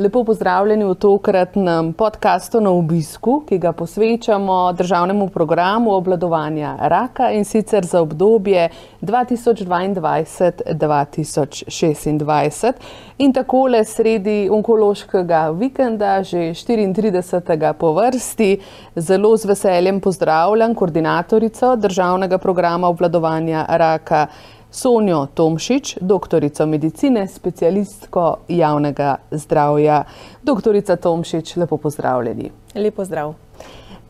Lepo pozdravljeni v tokratnem podkastu na obisku, ki ga posvečamo državnemu programu obladovanja raka in sicer za obdobje 2022-2026. In takole sredi onkološkega vikenda, že 34. po vrsti, zelo z veseljem pozdravljam koordinatorico državnega programa obladovanja raka. Sonjo Tomšič, doktorico medicine, specialistko javnega zdravja. Doktorica Tomšič, lepo pozdravljeni. Lepo zdrav.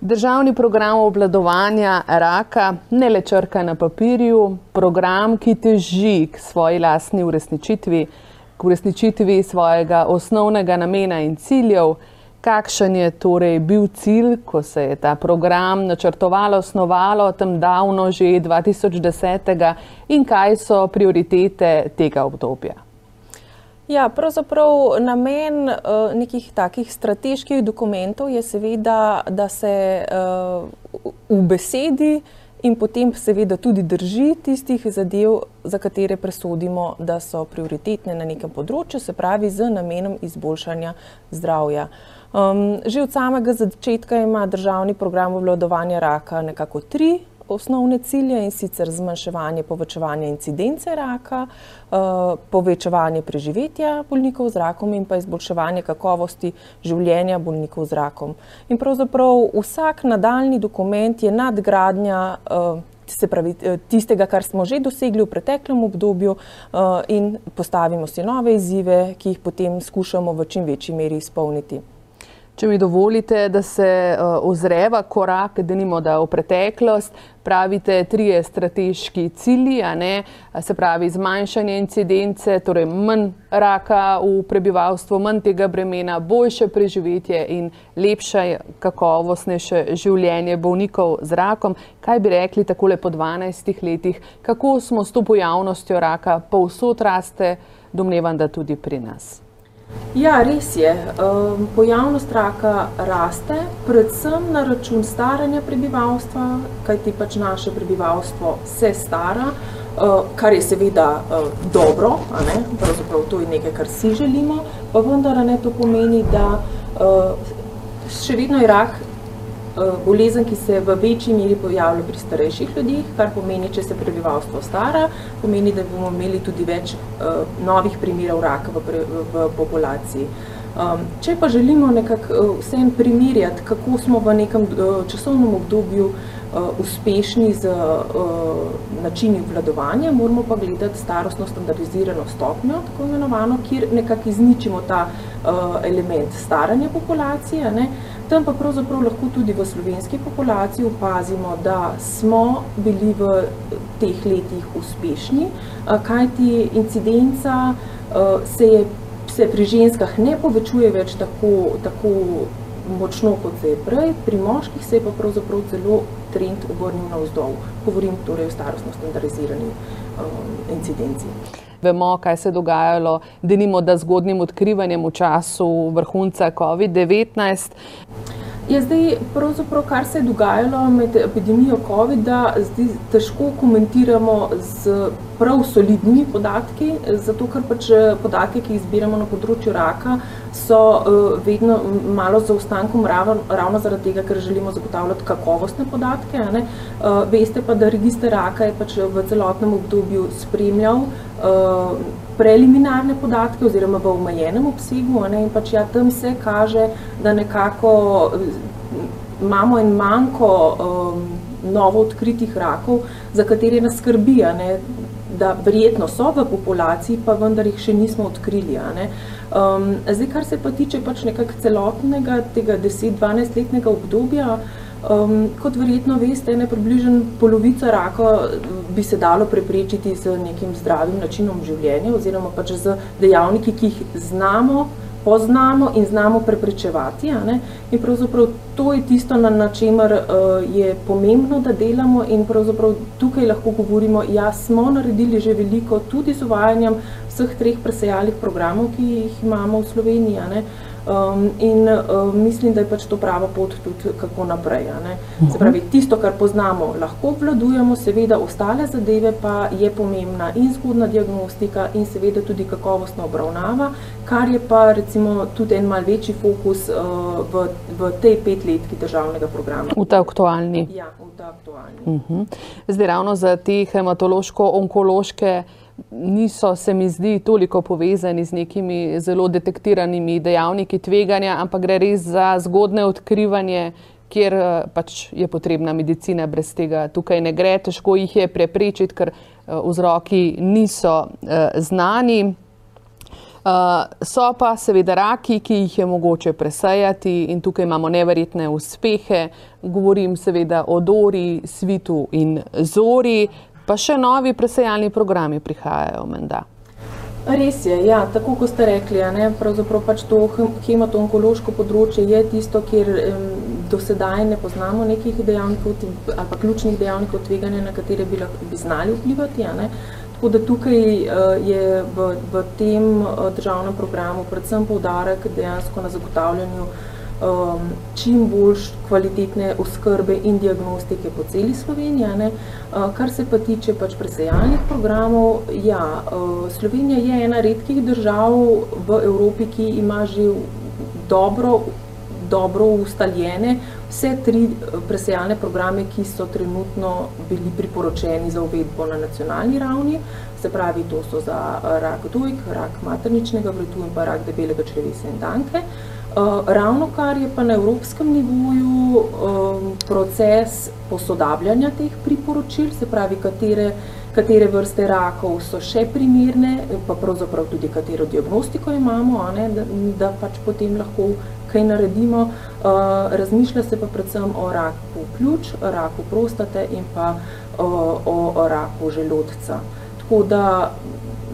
Državni program obladovanja raka, ne le črka na papirju, program, ki teži k svoji lastni uresničitvi, k uresničitvi svojega osnovnega namena in ciljev. Kakšen je torej bil cilj, ko se je ta program načrtovalo, osnovalo tam davno, že 2010, in kaj so prioritete tega obdobja? Ja, pravzaprav namen uh, nekih takih strateških dokumentov je seveda, da se uh, v besedi in potem seveda tudi drži tistih zadev, za katere presodimo, da so prioritetne na nekem področju, se pravi z namenom izboljšanja zdravja. Uh, Um, že od samega začetka ima državni program obvladovanja raka nekako tri osnovne cilje in sicer zmanjševanje, povečevanje incidence raka, uh, povečevanje preživetja bolnikov z rakom in pa izboljševanje kakovosti življenja bolnikov z rakom. In pravzaprav vsak nadaljni dokument je nadgradnja. Uh, Se pravi, uh, tistega, kar smo že dosegli v preteklem obdobju, in postavimo si nove izzive, ki jih potem skušamo v čim večji meri izpolniti. Če mi dovolite, da se uh, ozreva korak, da nimo da v preteklost, pravite trije strateški cilji, se pravi zmanjšanje incidence, torej manj raka v prebivalstvu, manj tega bremena, boljše preživetje in lepše, kakovostnejše življenje bolnikov z rakom. Kaj bi rekli takole po 12 letih, kako smo s to pojavnostjo raka povsod raste, domnevam, da tudi pri nas. Ja, res je. Um, pojavnost raka raste, predvsem na račun staranja prebivalstva, kajti pač naše prebivalstvo se stara, uh, kar je seveda uh, dobro, pravzaprav to je nekaj, kar si želimo, pa vendar ne to pomeni, da uh, še vedno je rak Eh, bolezen, ki se v večji meri pojavlja pri starejših ljudeh, kar pomeni, če se prebivalstvo stara, pomeni, da bomo imeli tudi več uh, novih primerov raka v, v, v populaciji. Um, če pa želimo nekako uh, vsem primerjati, kako smo v nekem uh, časovnem obdobju uh, uspešni z uh, načini obvladovanja, moramo pa gledati starostno standardizirano stopnjo, tako imenovano, kjer nekako izničimo ta uh, element staranja populacije. Ne? Tam pa pravzaprav lahko tudi v slovenski populaciji opazimo, da smo bili v teh letih uspešni, kajti incidenca se, je, se pri ženskah ne povečuje več tako, tako močno, kot se je prej, pri moških se je pa pravzaprav celo trend obrnil na vzdolj. Govorim torej o starostno standardizirani um, incidenci vemo, kaj se je dogajalo, da nimo da zgodnim odkrivanjem v času vrhunca COVID-19. Je zdaj, pravzaprav, kar se je dogajalo med epidemijo COVID-a, zdaj težko komentiramo z prav solidnimi podatki, zato ker pač eh, podatke, ki jih zbiramo na področju raka, so uh, vedno malo za ostankom ravno, ravno zaradi tega, ker želimo zagotavljati kakovostne podatke. Uh, veste pa, da register raka je pač v celotnem obdobju spremljal preliminarne podatke oziroma v omejenem obsegu ne, in pač ja, tam se kaže, da nekako imamo en manjko um, novo odkritih rakov, za katere nas skrbi, ne, da verjetno so v populaciji, pa vendar jih še nismo odkrili. Um, zdaj, kar se pa tiče pač nekako celotnega tega 10-12 letnega obdobja, um, kot verjetno veste, ne približen polovica raka bi se dalo preprečiti z nekim zdravim načinom življenja oziroma pač z dejavniki, ki jih znamo poznamo in znamo preprečevati. In pravzaprav to je tisto, na, na čemer uh, je pomembno, da delamo in pravzaprav tukaj lahko govorimo, ja, smo naredili že veliko tudi z uvajanjem vseh treh presejalnih programov, ki jih imamo v Sloveniji. Um, in uh, mislim, da je pač to prava pot tudi kako naprej. Se mhm. pravi, tisto, kar poznamo, lahko obvladujemo, seveda ostale zadeve pa je pomembna in zgodna diagnostika in seveda tudi kakovostna obravnava, kar je pa recimo tudi en mal večji fokus uh, v, v tej petletki državnega programa. V ta aktualni. Ja, v ta aktualni. Uh mhm. -huh. Zdaj ravno za te hematološko-onkološke niso, se mi zdi, toliko povezani z nekimi zelo detektiranimi dejavniki tveganja, ampak gre res za zgodne odkrivanje, kjer eh, pač je potrebna medicina, brez tega tukaj ne gre, težko jih je preprečiti, ker eh, vzroki niso uh, znani. Uh, so pa seveda raki, ki jih je mogoče presajati in tukaj imamo neverjetne uspehe. Govorim seveda o Dori, Svitu in Zori, pa še novi presejalni programi prihajajo, menda. Res je, ja, tako kot ste rekli, ne, pravzaprav pač to hematonkološko področje je tisto, kjer um, do sedaj ne poznamo nekih dejavnikov ali pa ključnih dejavnikov tveganja, na katere bi, bi znali vplivati. Ne. Tako da tukaj uh, je v, v tem uh, državnem programu predvsem poudarek dejansko na zagotavljanju uh, um, čim bolj kvalitetne oskrbe in diagnostike po celi Sloveniji. Uh, kar se pa tiče pač presejalnih programov, ja, uh, Slovenija je ena redkih držav v Evropi, ki ima že dobro, dobro ustaljene vse tri uh, presejalne programe, ki so trenutno bili priporočeni za uvedbo na nacionalni ravni. Se pravi, to so za uh, rak dojk, rak materničnega vrtu in pa rak debelega črevesa in danke. Uh, ravno kar je pa na evropskem nivoju um, proces posodabljanja teh priporočil, se pravi, katere, katere vrste rakov so še primerne, pa pravzaprav tudi katero diagnostiko imamo, ne, da, da pač potem lahko kaj naredimo. Uh, razmišlja se pa predvsem o raku pljuč, raku prostate in pa o, o raku želodca. Tako da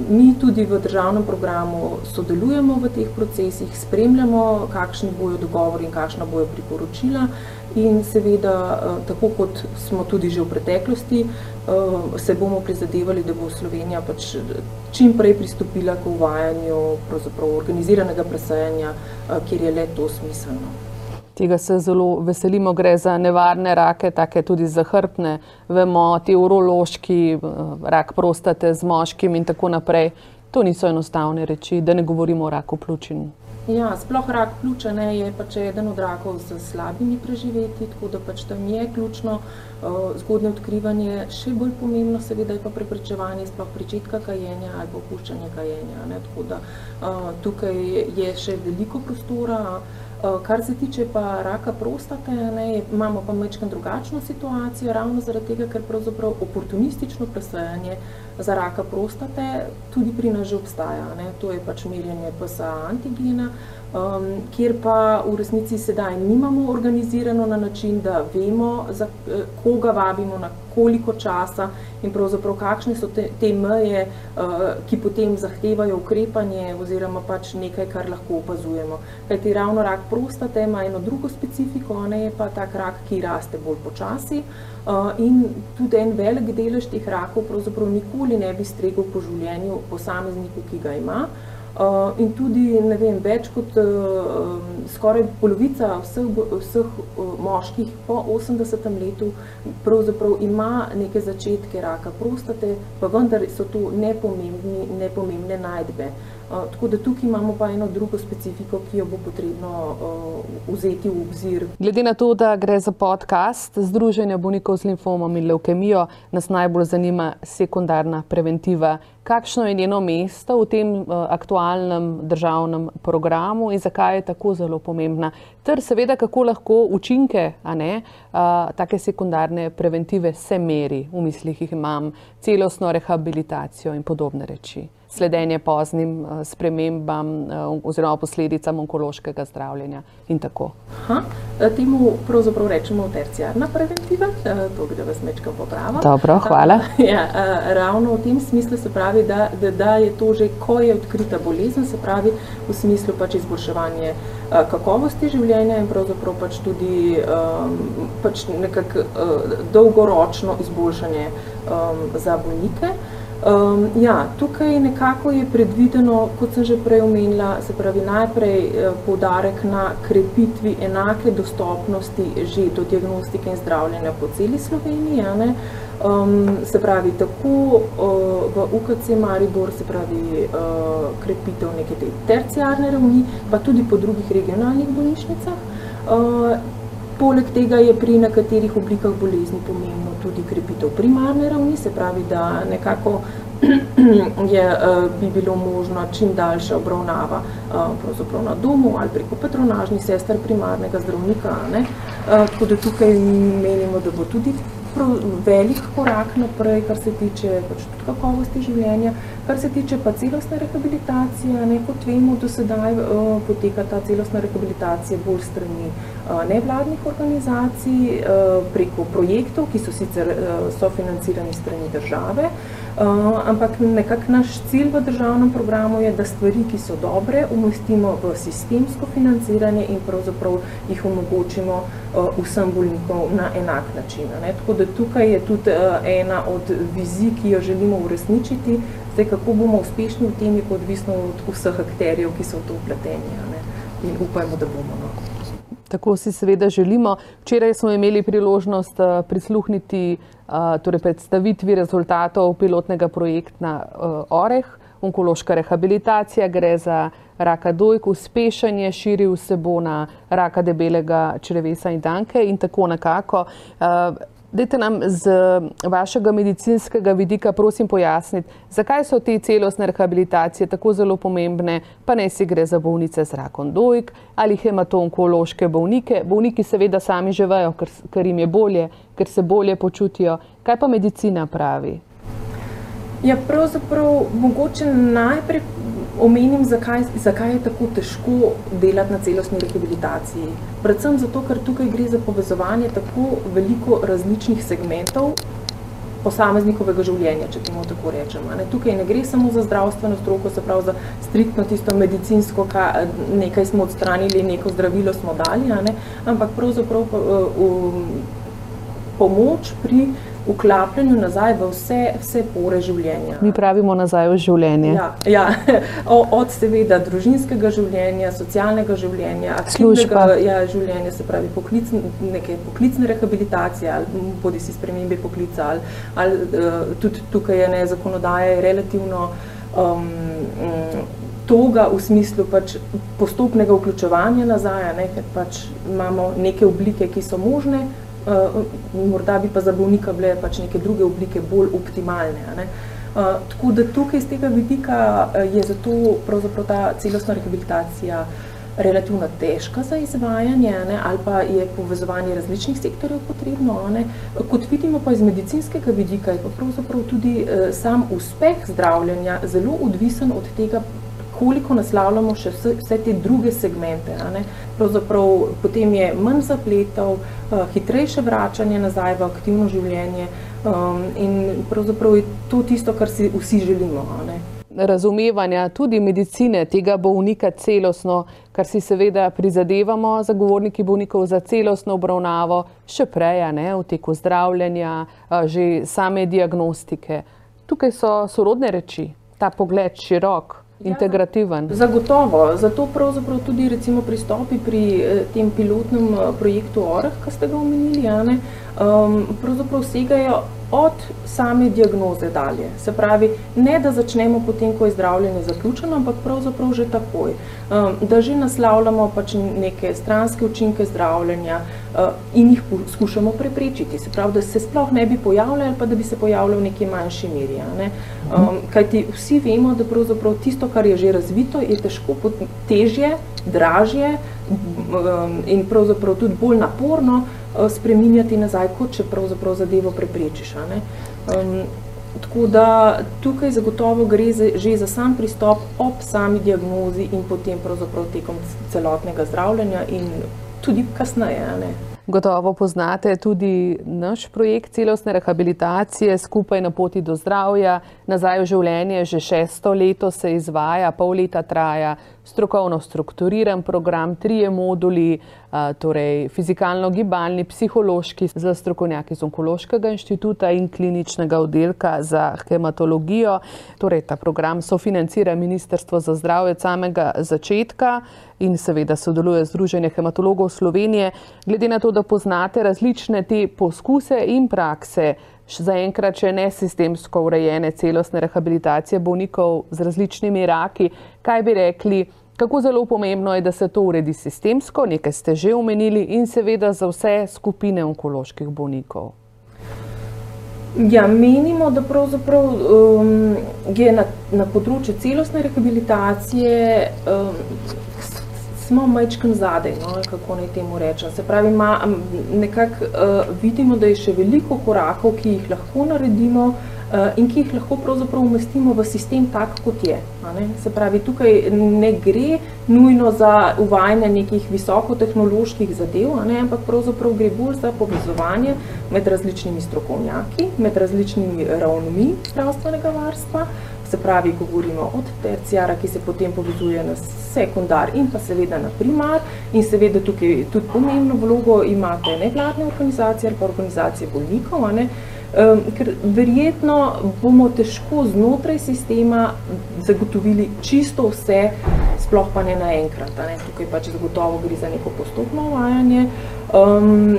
mi tudi v državnem programu sodelujemo v teh procesih, spremljamo, kakšni bojo dogovori in kakšna bojo priporočila. In seveda, eh, tako kot smo tudi že v preteklosti, eh, se bomo prizadevali, da bo Slovenija pač čim prej pristopila k uvajanju organiziranega presajanja, eh, kjer je le to smiselno. Tega se zelo veselimo, gre za nevarne rake, take tudi zahrbne, vemo, ti urološki, eh, rak prostate z moškim in tako naprej. To niso enostavne reči, da ne govorimo o raku pljučin. Ja, sploh rak pljuča ne, je pač eden od rakov z slabimi preživeti, tako da pač tam je ključno uh, zgodne odkrivanje, še bolj pomembno seveda je pa preprečevanje sploh pričetka kajenja ali opuščanja kajenja. Ne, tako da uh, tukaj je še veliko prostora. Uh, Eh, kar se tiče pa raka prostate, ne, imamo pa mečkan drugačno situacijo, ravno zaradi tega, ker pravzaprav oportunistično presajanje za raka prostate tudi pri nas že obstaja. Ne. To je pač merjenje PSA antigena, um, kjer pa v resnici sedaj nimamo organizirano na način, da vemo, za eh, koga vabimo, na koliko časa in pravzaprav kakšne so te, te meje, uh, ki potem zahtevajo ukrepanje oziroma pač nekaj, kar lahko opazujemo. Kajti ravno rak prostate ima eno drugo specifiko, ne je pa tak rak, ki raste bolj počasi uh, in tudi en velik delež teh rakov pravzaprav nikoli ne bi stregel po življenju posamezniku, ki ga ima. Uh, in tudi, vem, več kot uh, skoraj polovica vseh, vseh uh, moških po 80. letu ima neke začetke raka prostate, pa vendar so to nepomembne najdbe. Uh, tako da tukaj imamo pa eno drugo specifiko, ki jo bo potrebno uh, vzeti v obzir. Glede na to, da gre za podcast Združenja bolnikov z limfomom in leukemijo, nas najbolj zanima sekundarna preventiva. Kakšno je njeno mesto v tem uh, aktualnem državnem programu in zakaj je tako zelo pomembna? Ter seveda, kako lahko učinke ne, uh, take sekundarne preventive se meri, v mislih jih imam celostno rehabilitacijo in podobne reči. sledenje poznim uh, spremembam uh, oziroma posledicam onkološkega zdravljenja in tako. Aha, temu pravzaprav rečemo terciarna preventiva, to da vas mečkam poprava. Dobro, hvala. Ja, ravno v tem smislu se pravi, da, da, da je to že, ko je odkrita bolezen, se pravi v smislu pač izboljševanje kakovosti življenja in pravzaprav pač tudi um, pač nekako uh, dolgoročno izboljšanje um, za bolnike. Um, ja, tukaj nekako je predvideno, kot sem že prej omenila, se pravi najprej eh, poudarek na krepitvi enake dostopnosti že do diagnostike in zdravljenja po celi Sloveniji. Um, se pravi tako uh, v UKC Maribor, se pravi uh, krepitev neke te terciarne ravni, pa tudi po drugih regionalnih bolnišnicah. Uh, Poleg tega je pri nekaterih oblikah bolezni pomembno tudi krepitev primarne ravni, se pravi, da nekako je, eh, bi bilo možno čim daljša obravnava eh, na domu ali preko patronažnih sester primarnega zdravnika. Ne? Eh, tako da tukaj menimo, da bo tudi velik korak naprej, kar se tiče pač kakovosti življenja, kar se tiče pa celostne rehabilitacije. Ne, kot vemo, do sedaj uh, poteka ta celostna rehabilitacija bolj strani uh, nevladnih organizacij, uh, preko projektov, ki so sicer uh, sofinancirani strani države. Ampak nekako naš cilj v državnem programu je, da stvari, ki so dobre, umestimo v sistemsko financiranje in pravzaprav jih omogočimo vsem bolnikom na enak način. Ne? Tako da tukaj je tudi ena od vizij, ki jo želimo uresničiti. Zdaj, kako bomo uspešni v tem, je odvisno od vseh akterjev, ki so v to upleteni. In upajmo, da bomo. No. Tako si seveda želimo. Včeraj smo imeli priložnost uh, prisluhniti uh, torej predstavitvi rezultatov pilotnega projekta uh, OREH, onkološka rehabilitacija, gre za raka dojk, uspešanje, širi vsebo na raka debelega črevesa in danke in tako nekako. Dajte nam z vašega medicinskega vidika, prosim, pojasniti, zakaj so te celostne rehabilitacije tako zelo pomembne, pa ne si gre za bolnice z rakom dojk ali hematonkološke bolnike. Bolniki seveda sami že vejo, ker, ker jim je bolje, ker se bolje počutijo. Kaj pa medicina pravi? Ja, pravzaprav mogoče najprej omenim, zakaj, zakaj je tako težko delati na celostni rehabilitaciji. Predvsem zato, ker tukaj gre za povezovanje tako veliko različnih segmentov posameznikovega življenja, če temu tako rečemo. Ne. Tukaj ne gre samo za zdravstveno stroko, se pravi za striktno tisto medicinsko, ka, nekaj smo odstranili, neko zdravilo smo dali, ne, ampak pravzaprav uh, um, pomoč pri vklapljanju nazaj v vse, vse pore življenja. Mi pravimo nazaj v življenje. Ja, ja. od seveda družinskega življenja, socialnega življenja, aktivnega ja, življenja, se pravi poklic, neke poklicne rehabilitacije ali bodi si spremembe poklica ali, ali uh, tudi tukaj je ne zakonodaja je relativno um, toga v smislu pač postopnega vključevanja nazaj, ne, ker pač imamo neke oblike, ki so možne, morda bi pa za bolnika bile pač neke druge oblike bolj optimalne. Uh, tako da tukaj iz tega vidika uh, je zato ta celostna rehabilitacija relativno težka za izvajanje ne, ali pa je povezovanje različnih sektorjev potrebno. Ne. Kot vidimo pa iz medicinskega vidika je pa pravzaprav tudi uh, sam uspeh zdravljenja zelo odvisen od tega, koliko naslavljamo še vse, vse te druge segmente. Pravzaprav potem je manj zapletov, uh, hitrejše vračanje nazaj v aktivno življenje um, in pravzaprav je to tisto, kar si vsi želimo. Razumevanja tudi medicine tega bolnika celostno, kar si seveda prizadevamo, zagovorniki bolnikov za celostno obravnavo, še prej, v teku zdravljenja, že same diagnostike. Tukaj so sorodne reči, ta pogled širok. Ja, integrativen. Ja, zagotovo. Zato pravzaprav tudi recimo pristopi pri eh, tem pilotnem eh, projektu ORH, ki ste ga omenili, ne, um, pravzaprav segajo od same diagnoze dalje. Se pravi, ne da začnemo potem, ko je zdravljenje zaključeno, ampak pravzaprav že takoj. Um, da že naslavljamo pač neke stranske učinke zdravljenja uh, in jih skušamo preprečiti. Se pravi, da se sploh ne bi pojavljali ali pa da bi se pojavljali v neki manjši meri. Ne? Um, kajti vsi vemo, da pravzaprav tisto, kar je že razvito, je težko, težje, dražje um, in pravzaprav tudi bolj naporno, spreminjati nazaj, kot če pravzaprav zadevo preprečiš. Um, tako da tukaj zagotovo gre za, že za sam pristop ob sami diagnozi in potem pravzaprav tekom celotnega zdravljenja in tudi kasneje. Gotovo poznate tudi naš projekt celostne rehabilitacije skupaj na poti do zdravja. Nazaj v življenje že šesto leto se izvaja, pol leta traja strokovno strukturiran program, trije moduli, torej fizikalno-gibalni, psihološki za strokovnjaki z onkološkega inštituta in kliničnega oddelka za hematologijo. Torej, ta program sofinancira Ministrstvo za zdravje od samega začetka in seveda sodeluje Združenje hematologov Slovenije. Glede na to, da poznate različne te poskuse in prakse, zaenkrat še ne sistemsko urejene celostne rehabilitacije bolnikov z različnimi raki, kaj bi rekli, kako zelo pomembno je, da se to uredi sistemsko, nekaj ste že omenili, in seveda za vse skupine onkoloških bolnikov. Ja, menimo, da pravzaprav um, je na, na področju celostne rehabilitacije um, smo majčken zadej, no, kako naj temu rečem. Se pravi, ma, nekako uh, vidimo, da je še veliko korakov, ki jih lahko naredimo uh, in ki jih lahko pravzaprav umestimo v sistem tak, kot je. Se pravi, tukaj ne gre nujno za uvajanje nekih visokotehnoloških zadev, ne, ampak pravzaprav gre bolj za povezovanje med različnimi strokovnjaki, med različnimi ravnmi zdravstvenega varstva, se pravi, govorimo od tercijara, ki se potem povezuje na sekundar in pa seveda na primar. In seveda tukaj tudi pomembno vlogo imate nevladne organizacije ali pa organizacije bolnikov, ne, um, ker verjetno bomo težko znotraj sistema zagotovili čisto vse, sploh pa ne naenkrat, ne, tukaj pač zagotovo gre za neko postopno uvajanje. Um,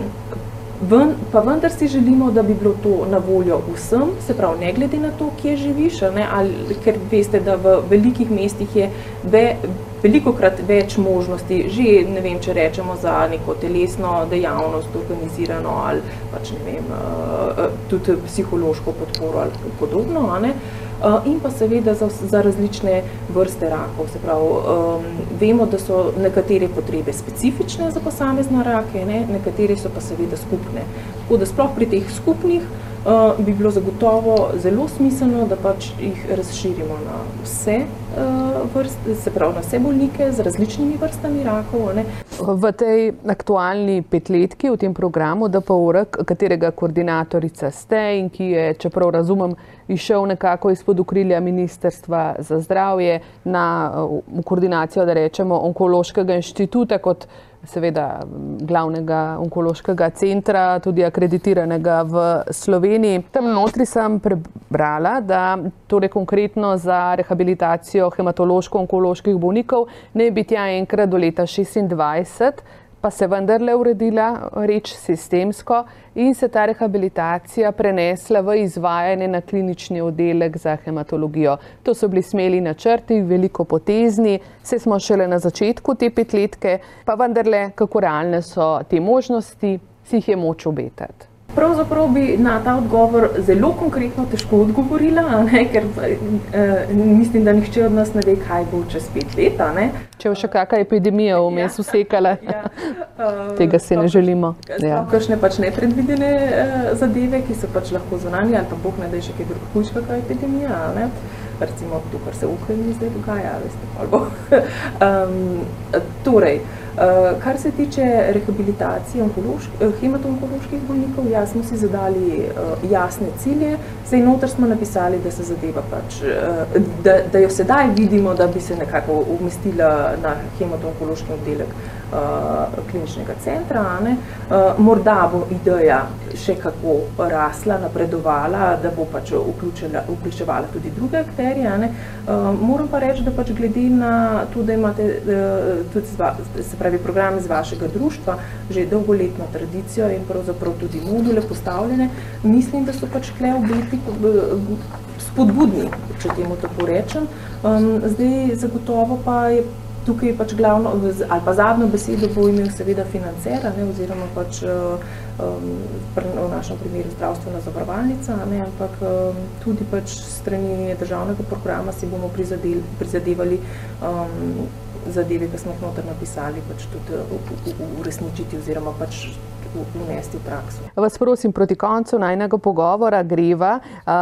Ven, pa vendar si želimo, da bi bilo to na voljo vsem, se pravi, ne glede na to, kje živiš, ne, ali, ker veste, da v velikih mestih je ve, veliko krat več možnosti, že ne vem, če rečemo za neko telesno dejavnost, organizirano ali pač ne vem, uh, tudi psihološko podporo ali podobno. Ne, uh, Eh, in pa seveda za, za različne vrste rakov. Se pravi, um, vemo, da so nekatere potrebe specifične za posamezne rake, ne? nekatere so pa seveda skupne. Tako da sploh pri teh skupnih uh, bi bilo zagotovo zelo smiselno, da pač jih razširimo na vse uh, vrste, se pravi na vse bolnike z različnimi vrstami rakov. Ne? V tej aktualni petletki, v tem programu DPOR, katerega koordinatorica ste in ki je, čeprav razumem, išel nekako izpod okrilja Ministrstva za zdravje na koordinacijo, da rečemo, onkološkega inštituta kot seveda glavnega onkološkega centra, tudi akreditiranega v Sloveniji. Tam notri sem prebrala, da torej konkretno za rehabilitacijo hematološko-onkoloških bolnikov ne bi tja enkrat do leta 26 pa se vendarle uredila reč sistemsko in se ta rehabilitacija prenesla v izvajanje na klinični oddelek za hematologijo. To so bili smeli načrti, veliko potezni, vse smo šele na začetku te petletke, pa vendarle, kako realne so te možnosti, si jih je moč obetati. Pravzaprav bi na ta odgovor zelo konkretno težko odgovorila, ne, ker eh, mislim, da nihče od nas ne ve, kaj bo čez pet let. Ne. Če bo še kakšna epidemija vmes ja, usekala, ja, uh, tega si ne želimo. Ja. Kakšne pač nepredvidene uh, zadeve, ki so pač lahko zunanje, ali pa boh ne da je še kaj drugega, kakšna epidemija. Ne. Recimo to, kar se v Ukrajini zdaj dogaja, veste, ali bo. um, torej, Eh, kar se tiče rehabilitacije eh, hematonkoloških bolnikov, ja, smo si zadali uh, jasne cilje. Zdaj, noter smo napisali, da se zadeva pač, da, da jo sedaj vidimo, da bi se nekako umestila na hematonkološki oddelek kliničnega centra. Uh, morda bo ideja še kako rasla, napredovala, da bo pač vključevala tudi druge akterje. Uh, moram pa reči, da pač glede na to, da imate tudi zva, se pravi, program iz vašega društva, že dolgoletno tradicijo in pravzaprav tudi module postavljene, mislim, da so pač kle obeti spodbudni, če temu tako rečem. Zdaj zagotovo pa je tukaj pač glavno, ali pa zadnjo besedo bo imel seveda financera, ne, oziroma pač um, v našem primeru zdravstvena zavarovalnica, ne, ampak um, tudi pač strani državnega programa si bomo prizadeli, prizadevali um, zadeve, ki smo jih noter napisali, pač tudi uresničiti oziroma pač vnesti v prakso. Vas prosim, proti koncu najnega pogovora greva uh,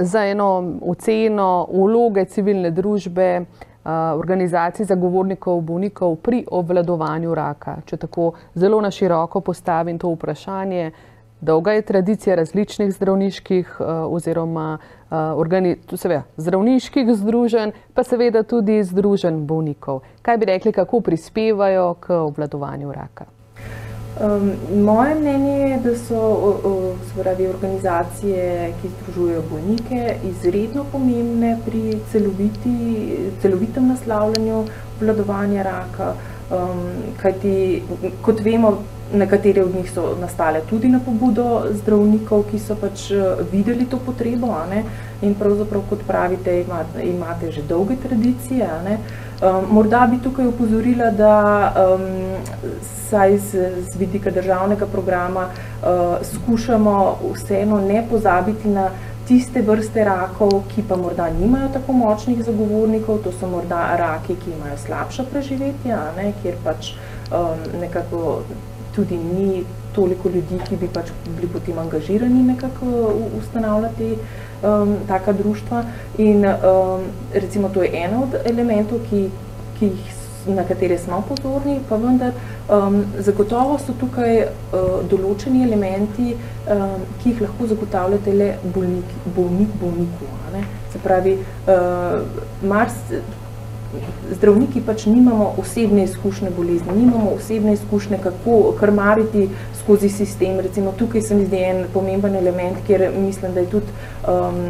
za eno oceno vloge civilne družbe, organizacij zagovornikov bolnikov pri obvladovanju raka. Če tako zelo na široko postavim to vprašanje, dolga je tradicija različnih zdravniških uh, oziroma uh, organi, seveda, zdravniških združenj, pa seveda tudi združenj bolnikov. Kaj bi rekli, kako prispevajo k obvladovanju raka? Um, moje mnenje je, da so pravi, organizacije, ki združujejo bolnike, izredno pomembne pri celoviti, celovitem naslavljanju obvladovanja raka. Um, kajti, kot vemo, Nekatere od njih so nastale tudi na pobudo zdravnikov, ki so pač eh, videli to potrebo. In pravzaprav, kot pravite, imate, imate že dolge tradicije. Um, morda bi tukaj upozorila, da um, saj z, z vidika državnega programa uh, skušamo vseeno ne pozabiti na tiste vrste rakov, ki pa morda nimajo tako močnih zagovornikov, to so morda raki, ki imajo slabša preživetja, kjer pač um, nekako tudi ni toliko ljudi, ki bi pač bili potem angažirani nekako ustanavljati um, taka društva. In um, recimo to je eno od elementov, ki, ki jih, na katere smo pozorni, pa vendar um, zagotovo so tukaj uh, določeni elementi, um, ki jih lahko zagotavljate le bolnik, bolnik bolniku. Se pravi, uh, Mars, zdravniki pač nimamo osebne izkušnje bolezni, nimamo osebne izkušnje, kako krmariti skozi sistem. Recimo tukaj se mi zdi en pomemben element, kjer mislim, da je tudi um,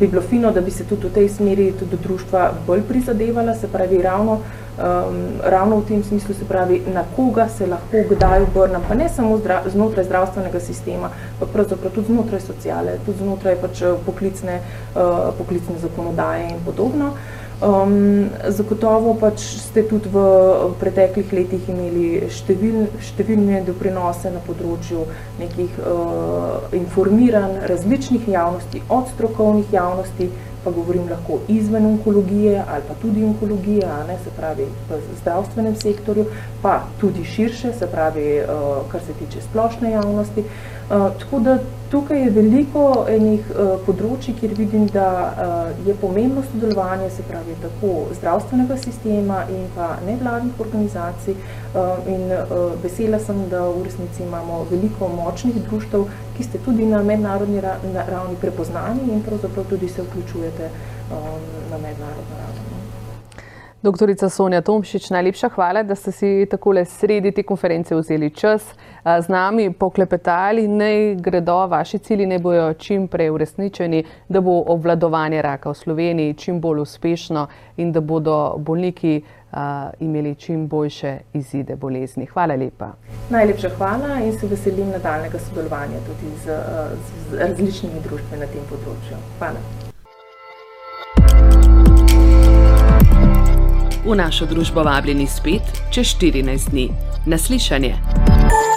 bi bilo fino, da bi se tudi v tej smeri tudi društva bolj prizadevala, se pravi ravno, um, ravno v tem smislu, se pravi na koga se lahko kdaj obrnem, pa ne samo zdra, znotraj zdravstvenega sistema, pa pravzaprav tudi znotraj sociale, tudi znotraj pač poklicne, uh, poklicne zakonodaje in podobno. Um, zagotovo pač ste tudi v preteklih letih imeli števil, številne doprinose na področju nekih uh, informiranj različnih javnosti, od strokovnih javnosti, pa govorim lahko izven onkologije ali pa tudi onkologije, ne, se pravi v zdravstvenem sektorju, pa tudi širše, se pravi, uh, kar se tiče splošne javnosti. Uh, tako da Tukaj je veliko enih uh, področji, kjer vidim, da je pomembno sodelovanje, se pravi, tako zdravstvenega sistema in pa nevladnih organizacij. In vesela sem, da v resnici imamo veliko močnih društev, ki ste tudi na mednarodni ra na ravni prepoznani in pravzaprav tudi se vključujete um, na mednarodno ravni. Doktorica Sonja Tomšič, najlepša hvala, da ste si takole sredi te konference vzeli čas, z nami poklepetali, naj gredo vaši cilji, ne bojo čim prej uresničeni, da bo obvladovanje raka v Sloveniji čim bolj uspešno in da bodo bolniki a, imeli čim boljše izide bolezni. Hvala lepa. Najlepša hvala in se veselim nadaljnega sodelovanja tudi z, z različnimi družbami na tem področju. Hvala. v našo družbo vabljeni spet čez 14 dni. Naslišanje.